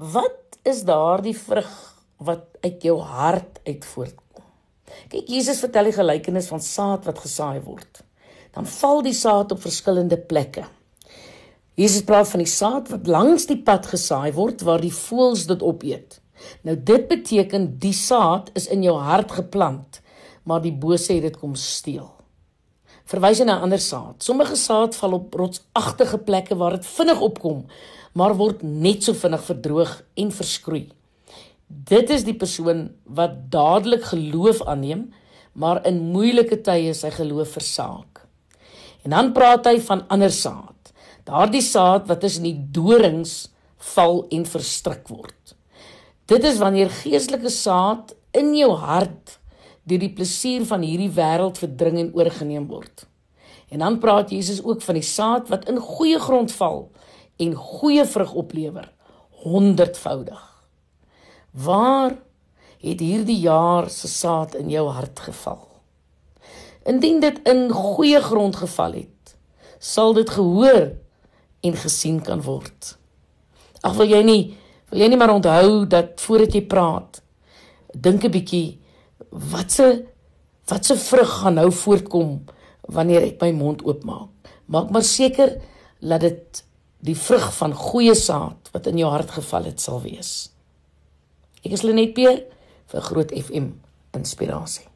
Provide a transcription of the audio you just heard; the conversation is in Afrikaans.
Wat is daardie vrug wat uit jou hart uit voortkom? Kyk, Jesus vertel die gelykenis van saad wat gesaai word. Dan val die saad op verskillende plekke. Jesus praat van die saad wat langs die pad gesaai word waar die voëls dit opeet. Nou dit beteken die saad is in jou hart geplant, maar die bose het dit kom steel. Verwys na 'n ander saad. Sommige saad val op rotsagtige plekke waar dit vinnig opkom, maar word net so vinnig verdroog en verskroei. Dit is die persoon wat dadelik geloof aanneem, maar in moeilike tye sy geloof versaak. En dan praat hy van ander saad. Daardie saad wat tussen die dorings val en verstrik word. Dit is wanneer geestelike saad in jou hart deur die plesier van hierdie wêreld verdring en oorgeneem word. En dan praat Jesus ook van die saad wat in goeie grond val en goeie vrug oplewer, honderdvoudig. Waar het hierdie jaar se saad in jou hart geval? Indien dit in goeie grond geval het, sal dit gehoor en gesien kan word. Ag wil jy nie wil jy nie maar onthou dat voordat jy praat, dink 'n bietjie watse watse vrug gaan nou voortkom wanneer ek my mond oopmaak. Maak maar seker dat dit die vrug van goeie saad wat in jou hart geval het sal wees. Ek is Lenet Peer vir Groot FM Inspirasie.